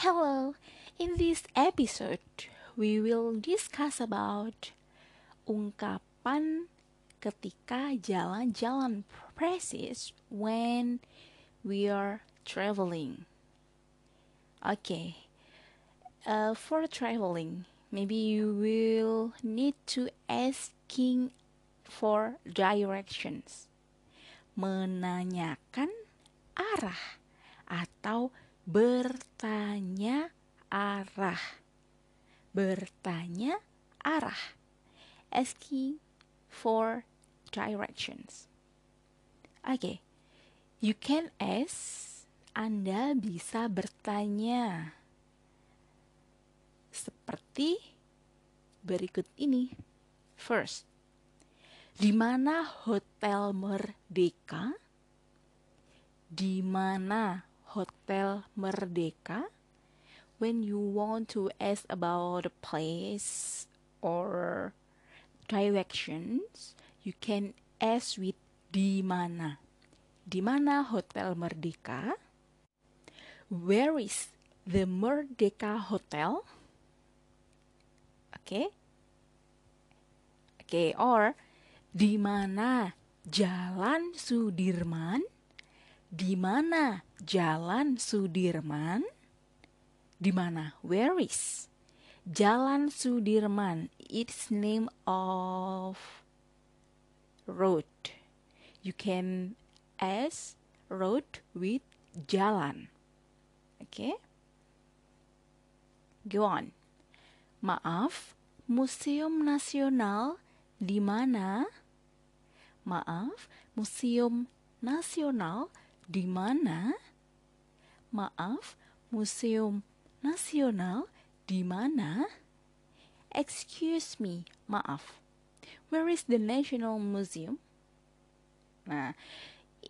Hello, in this episode we will discuss about ungkapan ketika jalan-jalan precis when we are traveling. Okay, uh, for traveling, maybe you will need to asking for directions, menanyakan arah atau bertanya arah. Bertanya arah. Asking for directions. Oke. Okay. You can ask. Anda bisa bertanya. Seperti berikut ini. First, di mana Hotel Merdeka? Di mana Hotel Merdeka. When you want to ask about a place or directions you can ask with di mana. Di mana Hotel Merdeka? Where is the Merdeka Hotel? Oke okay. oke okay, or di mana Jalan Sudirman di mana Jalan Sudirman? Di mana? Where is? Jalan Sudirman. It's name of road. You can ask road with jalan. Oke? Okay? Go on. Maaf, Museum Nasional di mana? Maaf, Museum Nasional di mana? Maaf, Museum Nasional di mana? Excuse me, maaf. Where is the National Museum? Nah,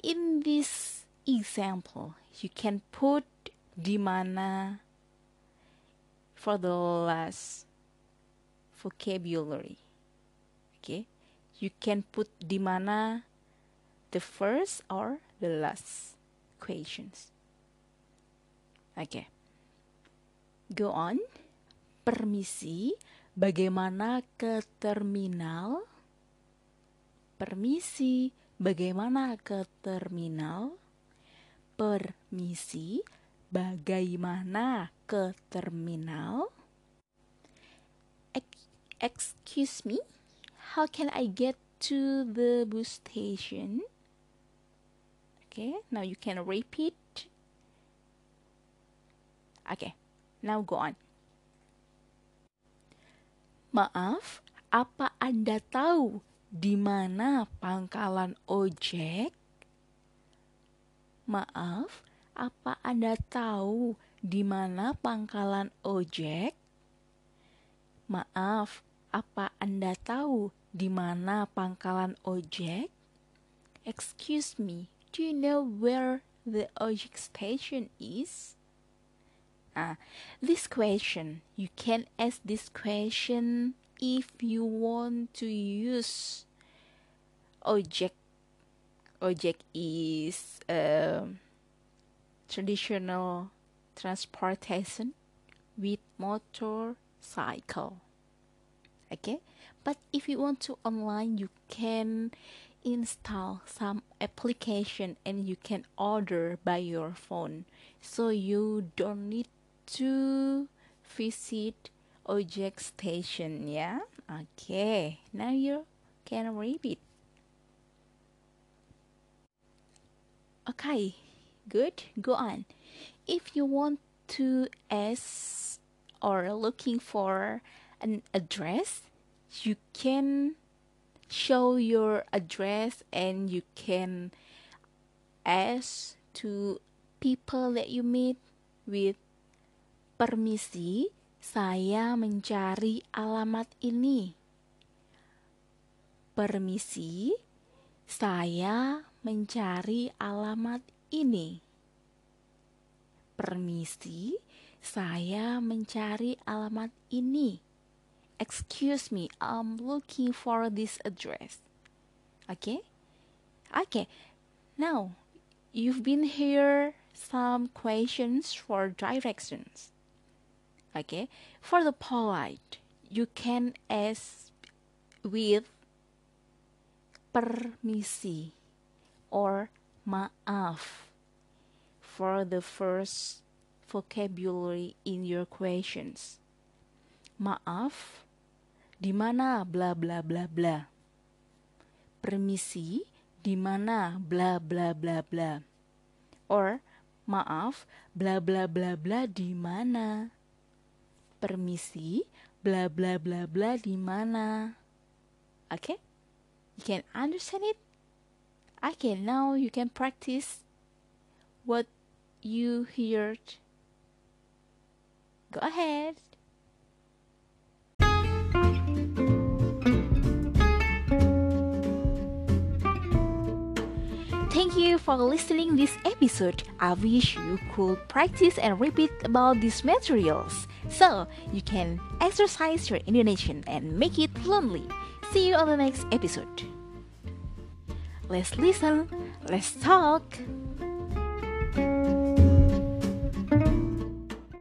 in this example, you can put di mana for the last vocabulary. Okay, you can put di mana the first or the last questions. Oke. Okay. Go on. Permisi, bagaimana ke terminal? Permisi, bagaimana ke terminal? Permisi, bagaimana ke terminal? Excuse me, how can I get to the bus station? Okay, now you can repeat. Okay, now go on. Maaf, apa Anda tahu di mana pangkalan ojek? Maaf, apa Anda tahu di mana pangkalan ojek? Maaf, apa Anda tahu di mana pangkalan ojek? Excuse me, do you know where the ojek station is? Ah, this question, you can ask this question if you want to use ojek. Ojek is a traditional transportation with motorcycle. Okay, but if you want to online, you can install some application and you can order by your phone. So you don't need to visit ojek station yeah? Okay now you can read it. Okay good go on. If you want to ask or looking for an address you can show your address and you can ask to people that you meet with permisi saya mencari alamat ini. Permisi saya mencari alamat ini. Permisi saya mencari alamat ini excuse me, I'm looking for this address. Okay? Okay. Now, you've been here some questions for directions. Okay, for the polite, you can ask with permisi or maaf for the first vocabulary in your questions. Maaf, di mana bla bla bla bla. Permisi, di mana bla bla bla bla. Or maaf, bla bla bla bla di mana. Permisi, bla bla bla bla di mana. Okay? You can understand it? Okay, now you can practice what you heard. Go ahead. Thank you for listening this episode. I wish you could practice and repeat about these materials so you can exercise your Indonesian and make it fluently. See you on the next episode. Let's listen, let's talk.